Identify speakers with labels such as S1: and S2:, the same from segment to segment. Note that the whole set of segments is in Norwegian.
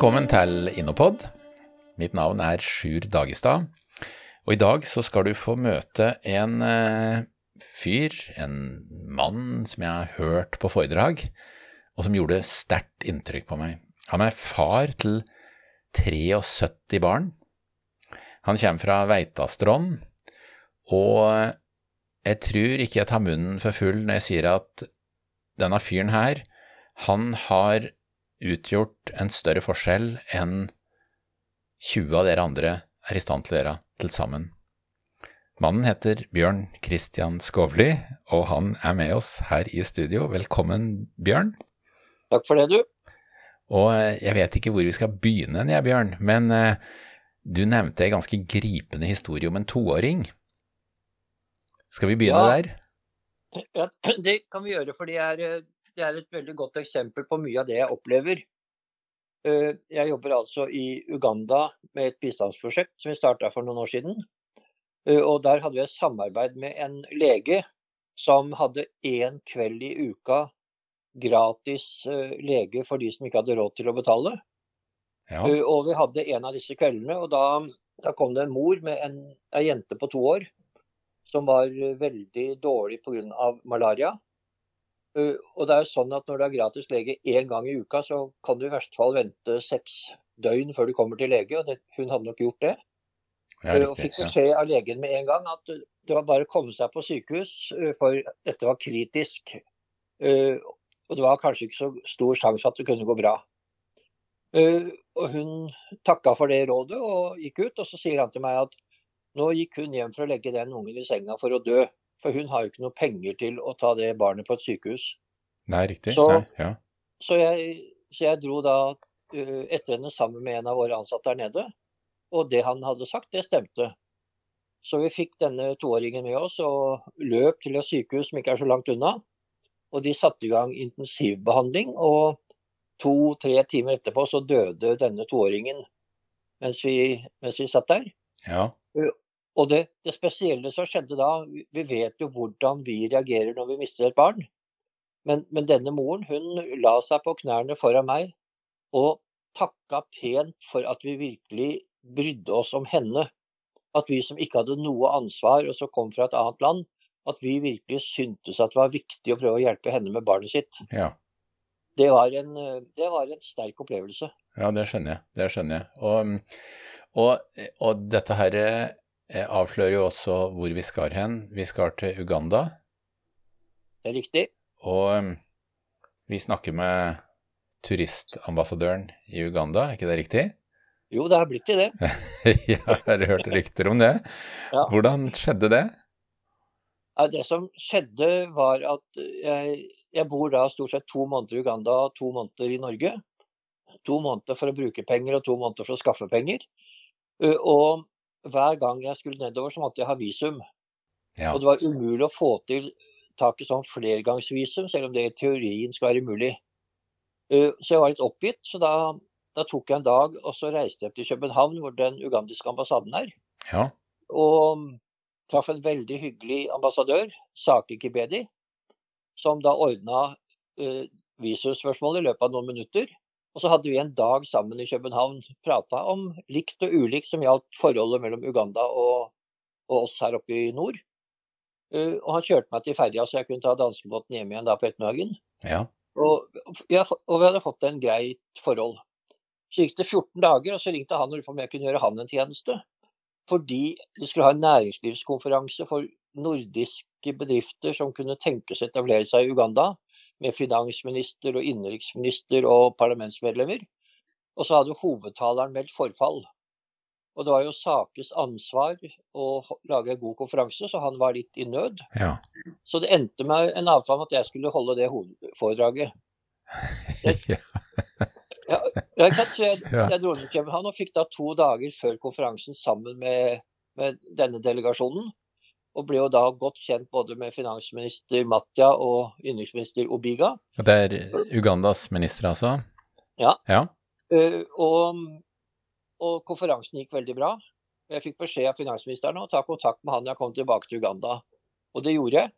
S1: Velkommen til Innopod. Mitt navn er Sjur Dagestad, og i dag så skal du få møte en eh, fyr, en mann som jeg har hørt på foredrag, og som gjorde sterkt inntrykk på meg. Han er far til 73 barn. Han kommer fra Veitastrond, og jeg tror ikke jeg tar munnen for full når jeg sier at denne fyren her, han har utgjort en større forskjell enn 20 av dere andre er i stand til å gjøre til sammen. Mannen heter Bjørn Christian Skovli, og han er med oss her i studio. Velkommen, Bjørn.
S2: Takk for det, du.
S1: Og eh, jeg vet ikke hvor vi skal begynne, jeg, Bjørn, men eh, du nevnte en ganske gripende historie om en toåring. Skal vi begynne
S2: Ja.
S1: der?
S2: Ja, det kan vi gjøre, for det er, eh, det er et veldig godt eksempel på mye av det jeg opplever. Eh, Jeg jobber altså i Uganda med et bistandsprosjekt som vi starta for noen år siden. Eh, Og der hadde vi et samarbeid med en lege som hadde én kveld i uka gratis eh, lege for de som ikke hadde råd til å betale.
S1: Ja.
S2: Og vi hadde en av disse kveldene, og da, da kom det en mor med en, en jente på to år som var veldig dårlig pga. malaria. Uh, Og det er jo sånn at når du har gratis lege én gang i uka, så kan du i verste fall vente seks døgn før du kommer til lege, og det, hun hadde nok gjort det.
S1: ja,
S2: Uh, Og
S1: riktig.
S2: fikk beskjed av legen med en gang at uh, det var bare å komme seg på sykehus, for dette var kritisk. Og det var kanskje ikke så stor sjanse at det kunne gå bra. Og hun takka for det rådet og gikk ut, og så sier han til meg at nå gikk hun hjem for å legge den ungen i senga for å dø. For hun har jo ikke noe penger til å ta det barnet på et sykehus.
S1: Nei, riktig.
S2: Så-
S1: Nei, ja.
S2: Så jeg, så jeg dro da uh, etter henne sammen med en av våre ansatte der nede. Og det han hadde sagt, det stemte. Så vi fikk denne toåringen med oss og løp til et sykehus som ikke er så langt unna. Og de satte i gang intensivbehandling, og to-tre timer etterpå så døde denne toåringen mens vi, mens vi satt der.
S1: ja.
S2: Og det, det spesielle som skjedde da, vi vet jo hvordan vi reagerer når vi mister et barn. Men, men denne moren hun la seg på knærne foran meg og takka pent for at vi virkelig brydde oss om henne. At vi som ikke hadde noe ansvar og som kom fra et annet land, at vi virkelig syntes at det var viktig å prøve å hjelpe henne med barnet sitt.
S1: ja.
S2: Det var en, det var en sterk opplevelse.
S1: Ja, det skjønner jeg. Det skjønner jeg. Og, og, og dette her avslører jo også hvor vi skal hen. Vi skal til Uganda,
S2: Det er riktig.
S1: og um, vi snakker med turistambassadøren i Uganda, er ikke det riktig?
S2: Jo, det har blitt til det.
S1: Jeg har hørt rykter om det.
S2: Ja.
S1: Hvordan skjedde det?
S2: Det som skjedde var at jeg, jeg bor da stort sett to måneder i Uganda og to måneder i Norge. To måneder for å bruke penger og to måneder for å skaffe penger. Uh, Og hver gang jeg skulle nedover, så måtte jeg ha visum.
S1: Ja.
S2: Og det var umulig å få til tak i sånn flergangsvisum, selv om det i teorien skal være mulig. Uh, Så jeg var litt oppgitt, så da, da tok jeg en dag og så reiste jeg til København, hvor den ugandiske ambassaden er
S1: ja.
S2: og traff en veldig hyggelig ambassadør, Saki Kibedi, som da ordna uh, visumspørsmålet i løpet av noen minutter. Og så hadde vi en dag sammen i København, prata om likt og ulikt som gjaldt forholdet mellom Uganda og, og oss her oppe i nord. Uh, og han kjørte meg til ferja, så jeg kunne ta danskebåten hjem igjen da på ettermiddagen.
S1: ja.
S2: Og, ja, og vi hadde fått en greit forhold. Så gikk det 14 dager, og så ringte han og lurte på om jeg kunne gjøre han en tjeneste. Fordi de skulle ha en næringslivskonferanse for nordiske bedrifter som kunne tenkes å etablere seg i Uganda, med finansminister og innenriksminister og parlamentsmedlemmer. Og så hadde hovedtaleren meldt forfall. Og det var jo Sakes ansvar å lage en god konferanse, så han var litt i nød.
S1: ja.
S2: Så det endte med en avtale om at jeg skulle holde det hovedforedraget.
S1: Jeg,
S2: Ja, jeg,
S1: jeg,
S2: jeg dro til København og fikk da to dager før konferansen sammen med, med denne delegasjonen. Og ble jo da godt kjent både med finansminister Matja og innenriksminister Obiga.
S1: Det er Ugandas minister, altså?
S2: Ja.
S1: Ja.
S2: Uh, og, og konferansen gikk veldig bra. Jeg fikk beskjed av finansministeren å ta kontakt med han jeg kom tilbake til Uganda. Og det gjorde jeg.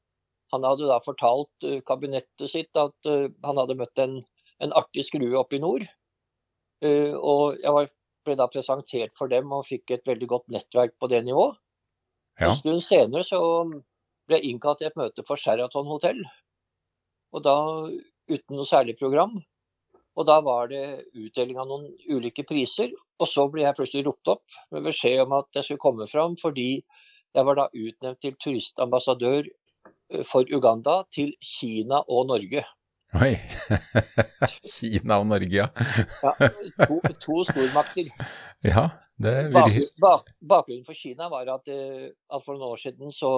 S2: Han hadde da fortalt uh, kabinettet sitt at uh, han hadde møtt en, en artig skrue oppe i nord. Og jeg var, ble da presentert for dem og fikk et veldig godt nettverk på det nivået.
S1: Ja.
S2: En stund senere så ble jeg innkalt til et møte på Sheraton hotell. Og da uten noe særlig program. Og da var det utdeling av noen ulike priser. Og så ble jeg plutselig ropt opp med beskjed om at jeg skulle komme fram fordi jeg var da utnevnt til turistambassadør eh, for Uganda til Kina og Norge.
S1: Oi. Kina og Norge, ja.
S2: Ja, to, to stormakter.
S1: Ja, vil
S2: bak, bakgrunnen for Kina var at, eh, at for noen år siden så,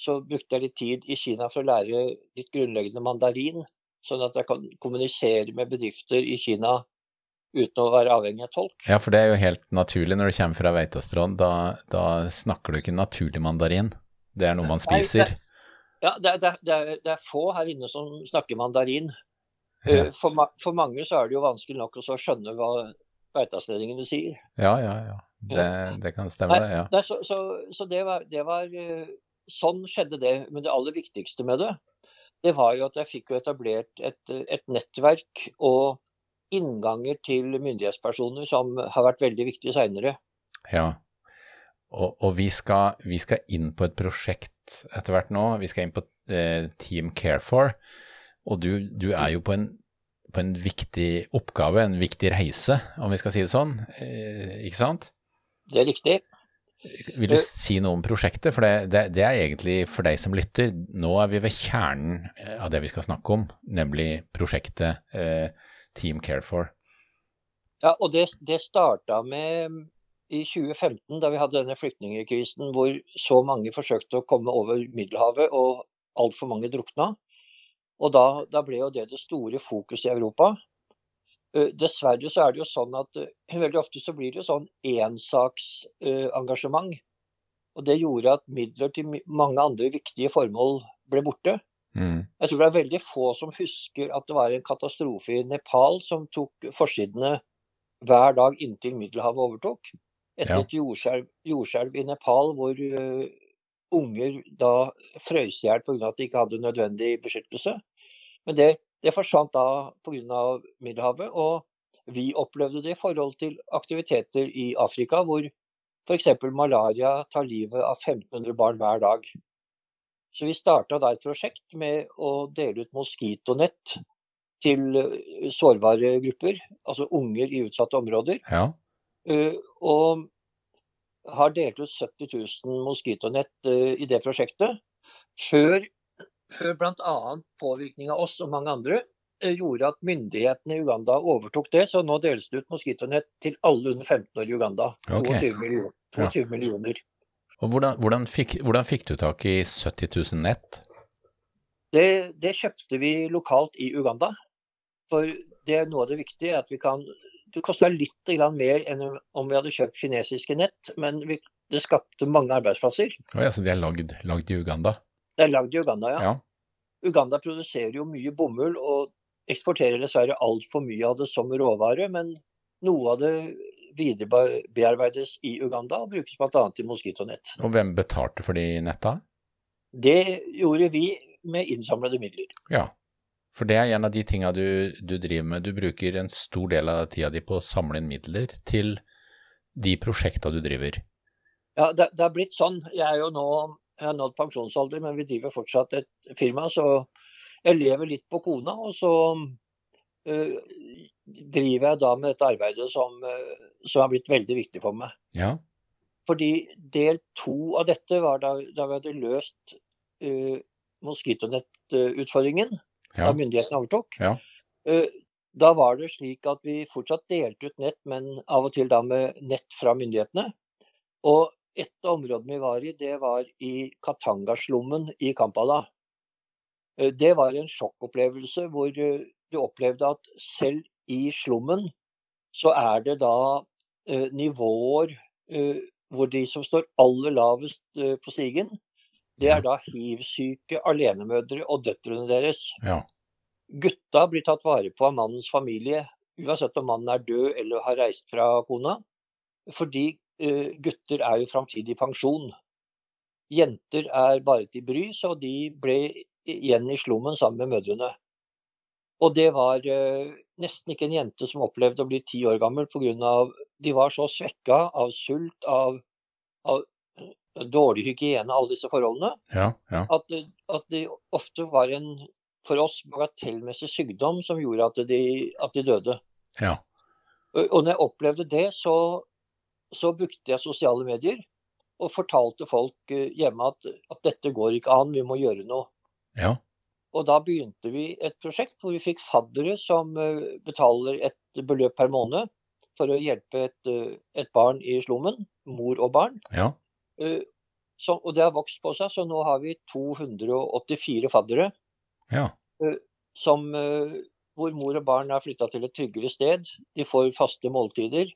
S2: så brukte jeg litt tid i Kina for å lære litt grunnleggende mandarin, sånn at jeg kan kommunisere med bedrifter i Kina uten å være avhengig av tolk.
S1: Ja, for det er jo helt naturlig når du kommer fra Veitastrand. Da, da snakker du ikke naturlig mandarin. Det er noe man
S2: Nei,
S1: spiser.
S2: Ja, det, er- det, det, er, det er få her inne som snakker mandarin.
S1: Ja,
S2: Eh, For, for mange så er det jo vanskelig nok å skjønne hva veitastedingene sier.
S1: ja, ja. ja. Det, det kan stemme, det. ja.
S2: Nei, så så, så det, var, det var eh, Sånn skjedde det. Men det aller viktigste med det, det var jo at jeg fikk jo etablert et, et nettverk og innganger til myndighetspersoner som har vært veldig viktige seinere.
S1: Ja. Og, og vi, skal, vi skal inn på et prosjekt etter hvert nå. Vi skal inn på eh, Team Care for. Og du, du er jo på en, på en viktig oppgave, en viktig reise, om vi skal si det sånn. Eh, ikke sant?
S2: Det er riktig.
S1: Vil du
S2: Eh.
S1: si noe om prosjektet? For det, det, det er egentlig for deg som lytter. Nå er vi ved kjernen eh, av det vi skal snakke om, nemlig prosjektet eh, Team Care for.
S2: Ja, og det, det starta med i 2015, da vi hadde denne flyktningkrisen hvor så mange forsøkte å komme over Middelhavet og altfor mange drukna. Og da, da ble jo det det store fokuset i Europa. Eh, Dessverre så er det jo sånn at eh, veldig ofte så blir det jo sånn ensaksengasjement. Og det gjorde at midler til mange andre viktige formål ble borte.
S1: Mm.
S2: Jeg tror det er veldig få som husker at det var en katastrofe i Nepal som tok forsidene hver dag inntil Middelhavet overtok. Etter
S1: Ja.
S2: et jordskjelv, jordskjelv i Nepal hvor uh, unger da frøs i hjel pga. at de ikke hadde nødvendig beskyttelse. Men det, det forsvant da pga. Middelhavet. Og vi opplevde det i forhold til aktiviteter i Afrika, hvor f.eks. malaria tar livet av 1500 barn hver dag. Så vi starta da et prosjekt med å dele ut moskitonett til eh, sårbare grupper, altså unger i utsatte områder.
S1: Ja.
S2: Uh, Og har delt ut 70 000 moskitonett uh, i det prosjektet. Før, før bl.a. påvirkning av oss og mange andre eh, gjorde at myndighetene i Uganda overtok det. Så nå deles det ut moskitonett til alle under 15 år i Uganda.
S1: Ok.
S2: 22, millioner, 22 millioner.
S1: Og hvordan, hvordan, fikk, hvordan fikk du tak i 70 000 nett?
S2: Det, det kjøpte vi lokalt i Uganda. For det er noe av det viktige er at vi kan Det koster litt mer enn om vi hadde kjøpt kinesiske nett, men vi, det skapte mange arbeidsplasser.
S1: Oh ja, så de er lagd, lagd i Uganda?
S2: Det er lagd i Uganda, ja.
S1: Ja.
S2: Uganda produserer jo mye bomull og eksporterer dessverre altfor mye av det som råvare. Men noe av det viderebearbeides i Uganda og brukes bl.a. i moskitonett.
S1: Og hvem betalte for de netta?
S2: Det gjorde vi med innsamlede midler.
S1: Ja, for det er en av de tinga du, du driver med. Du bruker en stor del av tida di på å samle inn midler til de prosjekta du driver.
S2: Ja, det, det er blitt sånn. Jeg er jo nå jeg har nådd pensjonsalder, men vi driver fortsatt et firma, så jeg lever litt på kona. Og så øh, driver jeg da med dette arbeidet som, øh, som har blitt veldig viktig for meg.
S1: Ja,
S2: Fordi del to av dette var da, da vi hadde løst uh, moskitonettutfordringen.
S1: ja,
S2: Da myndighetene overtok.
S1: Ja.
S2: Uh, da var det slik at vi fortsatt delte ut nett, men av og til da med nett fra myndighetene. Og et av områdene vi var i, det var i Katanga-slummen i Kampala. Eh, Det var en sjokkopplevelse hvor eh, du opplevde at selv i slummen så er det da eh, nivåer hvor de som står aller lavest på stigen, det er da hiv-syke alenemødre og døtrene deres.
S1: ja.
S2: Gutta blir tatt vare på av mannens familie, uansett om mannen er død eller har reist fra kona. Fordi gutter er jo framtidig pensjon. Jenter er bare til bry, så de ble igjen i slummen sammen med mødrene. Og det var eh, nesten ikke en jente som opplevde å bli ti år gammel pga. de var så svekka av sult, av, av dårlig hygiene, alle disse forholdene,
S1: Ja, ja.
S2: at det, at det ofte var en for oss bagatellmessig sykdom som gjorde at de, at de døde.
S1: Ja.
S2: Og når jeg opplevde det, så, så brukte jeg sosiale medier og fortalte folk eh, hjemme at, at dette går ikke an, vi må gjøre noe.
S1: Ja.
S2: Og da begynte vi et prosjekt hvor vi fikk faddere som eh, betaler et beløp per måned for å hjelpe et, eh, et barn i slummen, mor og barn.
S1: Ja.
S2: Så, og det har vokst på seg, så nå har vi 284 faddere
S1: Ja.
S2: som, hvor mor og barn er flytta til et tryggere sted. De får faste måltider.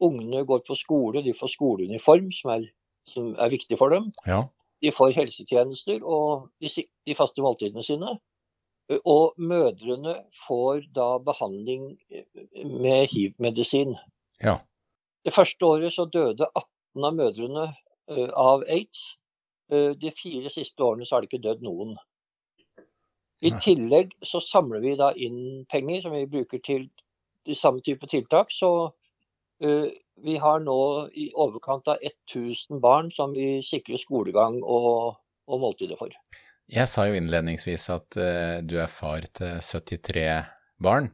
S2: Ungene går på skole, de får skoleuniform, som er, som er viktig for dem.
S1: Ja.
S2: De får helsetjenester og de, de faste måltidene sine. Og mødrene får da behandling eh, med hiv-medisin.
S1: Ja.
S2: Det første året så døde 18 av mødrene uh, av aids. Uh, De fire siste årene så har det ikke dødd noen. I
S1: Nei.
S2: tillegg så samler vi da inn penger som vi bruker til de samme type tiltak. Så vi har nå i overkant av 1000 barn som vi sikrer skolegang og, og måltider for.
S1: Jeg sa jo innledningsvis at uh, du er far til 73 barn.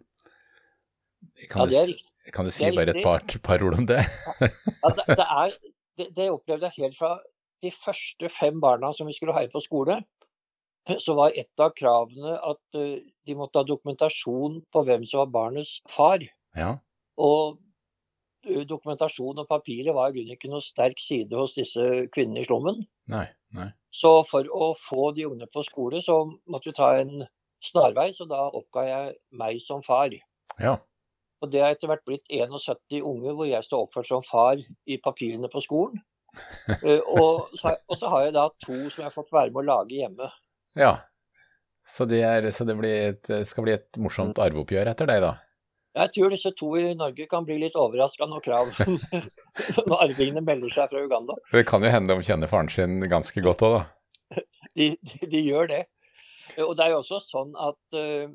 S1: Kan,
S2: Ja, det er
S1: du,
S2: riktig.
S1: kan du si bare et par, par ord om det?
S2: Ja, det, det, er, det, det opplevde jeg helt fra de første fem barna som vi skulle ha inn på skole. Så var et av kravene at uh, de måtte ha dokumentasjon på hvem som var barnets far.
S1: Ja.
S2: Og eh, dokumentasjon og papirer var i grunnen ikke noe sterk side hos disse kvinnene i slummen.
S1: Nei. Nei.
S2: Så for å få de ungene på skole, så måtte vi ta en snarvei, så da oppga jeg meg som far.
S1: Ja.
S2: Og det har etter hvert blitt 71 unge hvor jeg står oppført som far i papirene på skolen. uh, og, så, har- og så har jeg da to som jeg har fått være med å lage hjemme.
S1: ja. Så, det, er, så det blir et, skal bli et morsomt arveoppgjør etter deg, da?
S2: Jeg tror disse to i Norge kan bli litt overraska når krav når arvingene melder seg fra Uganda.
S1: Det kan jo hende de kjenner faren sin ganske godt òg, da.
S2: De, de, de gjør det. Og det er jo også sånn at, eh,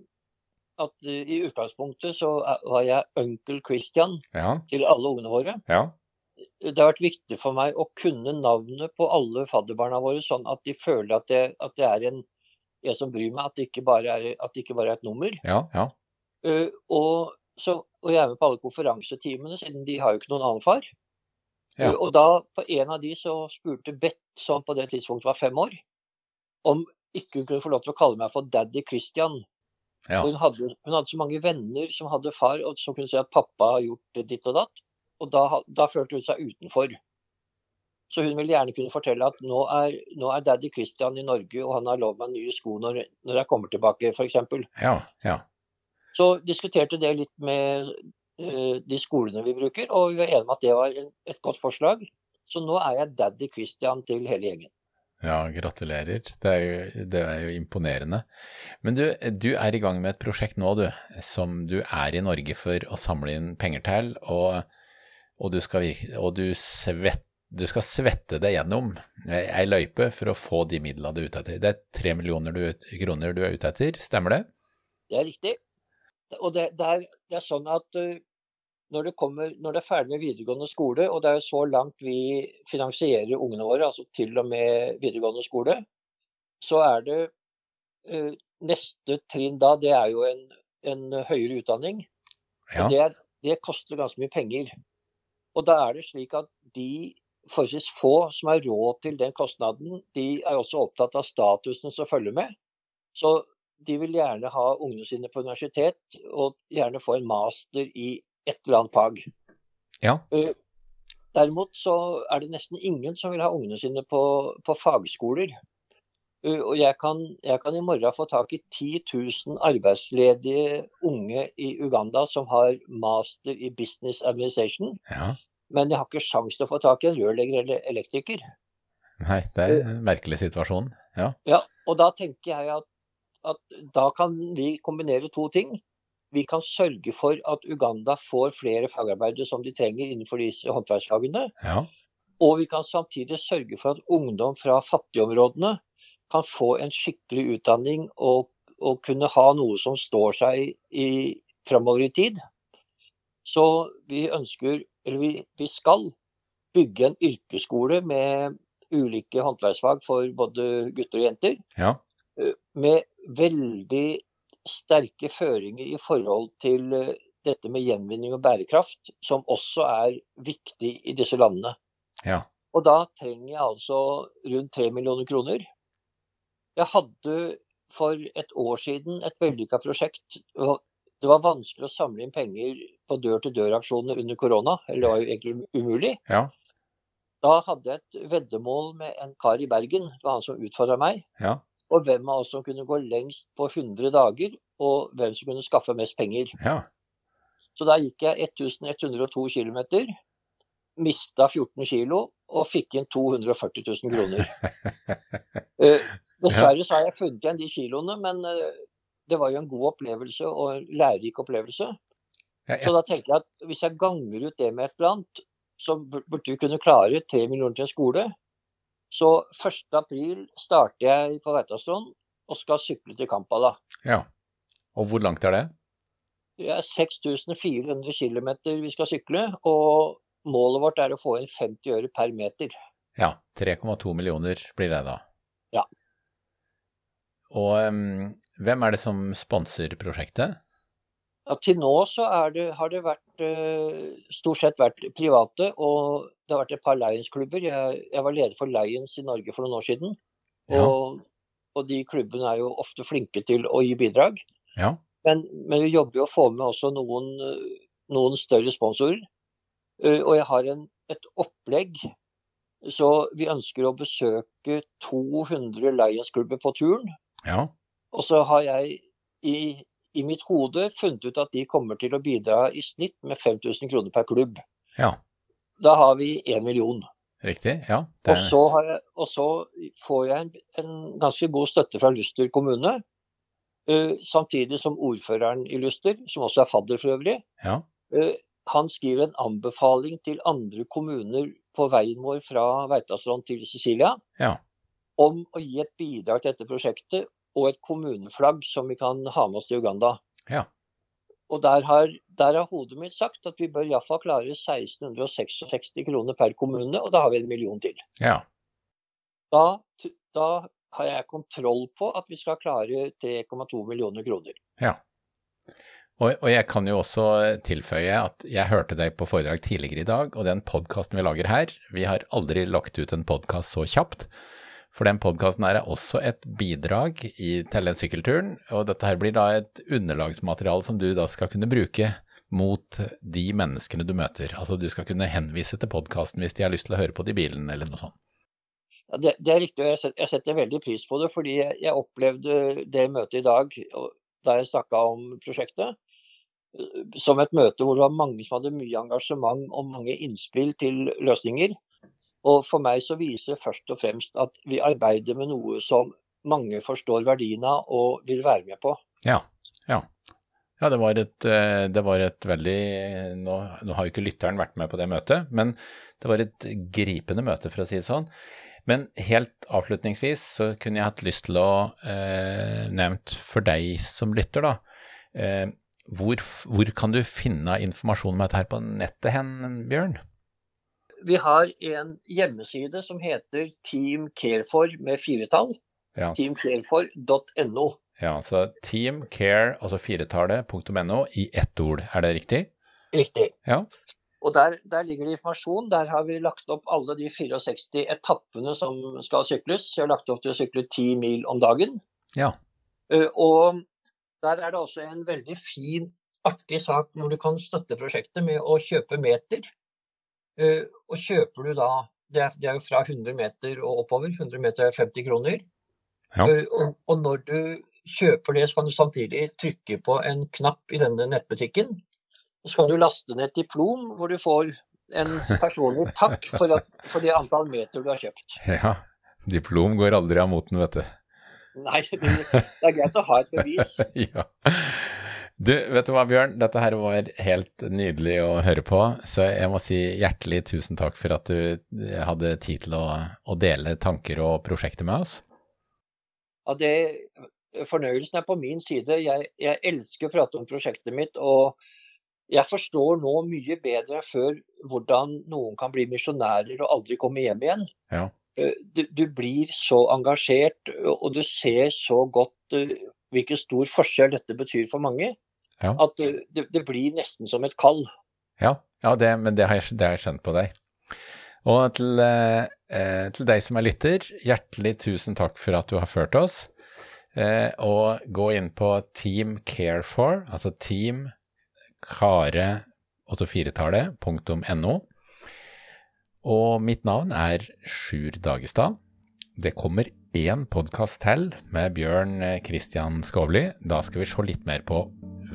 S2: at i utgangspunktet så var jeg onkel Christian
S1: Ja.
S2: til alle ungene våre.
S1: Ja.
S2: Det har vært viktig for meg å kunne navnet på alle fadderbarna våre, sånn at de føler at det, at det er en, en som bryr meg, at det ikke bare er, at det ikke bare er et nummer.
S1: Ja. Ja.
S2: Uh, og, så, og jeg er med på alle konferansetimene, siden de har jo ikke noen annen far.
S1: Ja.
S2: Og da, på en av de, så spurte Bett, som på det tidspunktet var fem år, om ikke hun kunne få lov til å kalle meg for Daddy Christian.
S1: Ja.
S2: Hun, hadde, hun hadde så mange venner som hadde far, og som kunne si at pappa har gjort ditt og datt. Og da, da følte hun seg utenfor. Så hun ville gjerne kunne fortelle at nå er, nå er Daddy Christian i Norge, og han har lovd meg nye sko når, når jeg kommer tilbake, f.eks.
S1: Ja. ja.
S2: Så diskuterte det litt med eh, de skolene vi bruker, og vi var enige om at det var et godt forslag. Så nå er jeg daddy Christian til hele gjengen.
S1: Ja, gratulerer. Det er, jo, det er jo imponerende. Men du, du er i gang med et prosjekt nå, du, som du er i Norge for å samle inn penger til, og, og, du, skal, og du, svett, du skal svette deg gjennom ei løype for å få de midlene du er ute etter. Det er tre millioner du, kroner du er ute etter, stemmer det?
S2: Det er riktig. Og det, det, er, det er sånn at eh, når det, kommer, når det er ferdig med videregående skole, og det er jo så langt vi finansierer ungene våre, altså til og med videregående skole, så er det uh, neste trinn da, det er jo en, en høyere utdanning.
S1: Ja.
S2: Og det, er- det koster ganske mye penger. Og da er det slik at de forholdsvis få som har råd til den kostnaden, de er også opptatt av statusen som følger med. Så de vil gjerne ha ungene sine på universitet, og gjerne få en master i et eller annet fag.
S1: Ja.
S2: Eh, Derimot så er det nesten ingen som vil ha ungene sine på, på fagskoler. Eh, Og jeg kan, jeg kan i morgen få tak i 10 000 arbeidsledige unge i Uganda som har master i business administration,
S1: ja.
S2: men jeg har ikke sjanse til å få tak i en rørlegger eller elektriker.
S1: Nei, det er en merkelig situasjon. Ja.
S2: Ja, og da tenker jeg at, at da kan vi kombinere to ting. Vi kan sørge for at Uganda får flere fagarbeidere som de trenger innenfor disse håndverksfagene.
S1: Ja.
S2: Og vi kan samtidig sørge for at ungdom fra fattigområdene kan få en skikkelig utdanning og, og kunne ha noe som står seg i, framover i tid. Så vi ønsker, eller vi, vi skal, bygge en yrkesskole med ulike håndverksfag for både gutter og jenter.
S1: Ja.
S2: Med veldig sterke føringer i forhold til eh, dette med gjenvinning og bærekraft, som også er viktig i disse landene.
S1: Ja.
S2: Og da trenger jeg altså rundt 3 millioner kroner. Jeg hadde for et år siden et vellykka prosjekt. Det var vanskelig å samle inn penger på dør-til-dør-aksjonene under korona. Eller det var jo egentlig umulig.
S1: Ja.
S2: Da hadde jeg et veddemål med en kar i Bergen. Det var han som utfordra meg.
S1: Ja.
S2: Og hvem av oss som kunne gå lengst på 100 dager, og hvem som kunne skaffe mest penger.
S1: Ja.
S2: Så da gikk jeg 1102 km, mista 14 kg og fikk inn 240 000 kroner. uh, dessverre så har jeg funnet igjen de kiloene, men uh, det var jo en god opplevelse og en lærerik opplevelse.
S1: Ja, ja.
S2: Så da tenker jeg at hvis jeg ganger ut det med et eller annet, så burde vi kunne klare 3 millioner til en skole. Så 1. april starter jeg på Veitastrond og skal sykle til Kampala.
S1: ja. Og hvor langt er det?
S2: Det er 6400 km vi skal sykle, og målet vårt er å få inn 50 øre per meter.
S1: Ja, 3,2 millioner blir det da.
S2: Ja.
S1: Og um, hvem er det som sponser prosjektet?
S2: Ja, til nå så det, har det vært eh, stort sett vært private, og det har vært et par Lions-klubber. Jeg, jeg var leder for Lions i Norge for noen år siden.
S1: Ja.
S2: Og, og de klubbene er jo ofte flinke til å gi bidrag.
S1: Ja.
S2: Men, men vi jobber jo å få med også noen, noen større sponsorer. Eh, Og jeg har en, et opplegg. Så vi ønsker å besøke 200 Lions-klubber på turen.
S1: Ja.
S2: Og så har jeg i, i mitt hode funnet ut at de kommer til å bidra i snitt med 5000 kroner per klubb.
S1: Ja.
S2: Da har vi én million.
S1: Riktig. Ja. Det
S2: Og
S1: er,
S2: så, har jeg, og så får jeg en, en ganske god støtte fra Luster kommune. Uh, samtidig som ordføreren i Luster, som også er fadder for øvrig,
S1: ja.
S2: uh, han skriver en anbefaling til andre kommuner på veien vår fra Veitastrand til Sicilia
S1: Ja.
S2: om å gi et bidrag til dette prosjektet og et kommuneflagg som vi kan ha med oss til Uganda.
S1: Ja.
S2: Og der har, der har hodet mitt sagt at vi bør iallfall klare 1666 kroner per kommune, og da har vi en million til.
S1: Ja.
S2: Da, da har jeg kontroll på at vi skal klare 3,2 millioner kroner.
S1: ja. Og, og jeg kan jo også tilføye at jeg hørte deg på foredrag tidligere i dag, og den podkasten vi lager her, vi har aldri lagt ut en podkast så kjapt. For den podkasten er også et bidrag i, til den sykkelturen, og dette her blir da et underlagsmateriale som du da skal kunne bruke mot de menneskene du møter. Altså du skal kunne henvise til podkasten hvis de har lyst til å høre på det i bilen eller noe sånt.
S2: Ja, det, det er riktig, og jeg setter, veldig pris på det. Fordi jeg, opplevde det møtet i dag, da jeg snakka om prosjektet, som et møte hvor det var mange som hadde mye engasjement og mange innspill til løsninger. Og for meg så viser det først og fremst at vi arbeider med noe som mange forstår verdien av og vil være med på.
S1: Ja, ja. Ja, det var et, eh, det var et veldig nå, nå har jo ikke lytteren vært med på det møtet, men det var et gripende møte, for å si det sånn. Men helt avslutningsvis så kunne jeg hatt lyst til å eh, nevnt for deg som lytter, da. Eh, hvor, hvor kan du finne informasjon om dette her på nettet hen, Bjørn?
S2: Vi har en hjemmeside som heter Team Carefor med firetall.
S1: Ja,
S2: Teamcarefor.no.
S1: ja så teamcare, altså firetallet.no, i ett ord, er det riktig?
S2: Riktig.
S1: Ja.
S2: Og der, der ligger det informasjon. Der har vi lagt opp alle de 64 etappene som skal sykles. Jeg har lagt opp til å sykle 10 mil om dagen.
S1: Ja.
S2: Eh, Og der er det også en veldig fin, artig sak når du kan støtte prosjektet med å kjøpe meter. Eh, Og kjøper du da Det er, det er jo fra 100 meter og oppover. 100 meter er 50 kroner.
S1: Ja.
S2: Eh, Og, og når du kjøper det, så kan du samtidig trykke på en knapp i denne nettbutikken. Så kan du laste ned et diplom hvor du får en personlig takk for, at, for det antall meter du har kjøpt.
S1: ja. Diplom går aldri av moten, vet du.
S2: Nei, det, det er greit å ha et bevis.
S1: ja. Du, vet du hva Bjørn, dette her var helt nydelig å høre på, så jeg må si hjertelig tusen takk for at du hadde tid til å, å dele tanker og prosjekter med oss.
S2: Ja, det, fornøyelsen er på min side. Jeg, jeg, elsker å prate om prosjektet mitt. Og jeg forstår nå mye bedre enn før hvordan noen kan bli misjonærer og aldri komme hjem igjen.
S1: Ja.
S2: Eh, du, du, blir så engasjert, og du ser så godt uh, hvilken stor forskjell dette betyr for mange. Ja. At det, det, blir nesten som et kall.
S1: Ja, ja det, men det har, jeg, det har jeg skjønt på deg. Og til, eh, til, deg som er lytter, hjertelig tusen takk for at du har ført oss. Eh, og gå inn på Team Care for, altså Team Kare, 84-tallet.no. Og mitt navn er Sjur Dagestad. Det kommer én podkast til med Bjørn Kristian Skovli. Da skal vi se litt mer på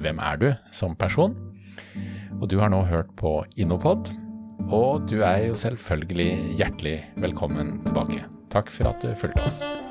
S1: hvem er du som person. Og du har nå hørt på Innopod. Og du er jo selvfølgelig hjertelig velkommen tilbake. Takk for at du fulgte oss.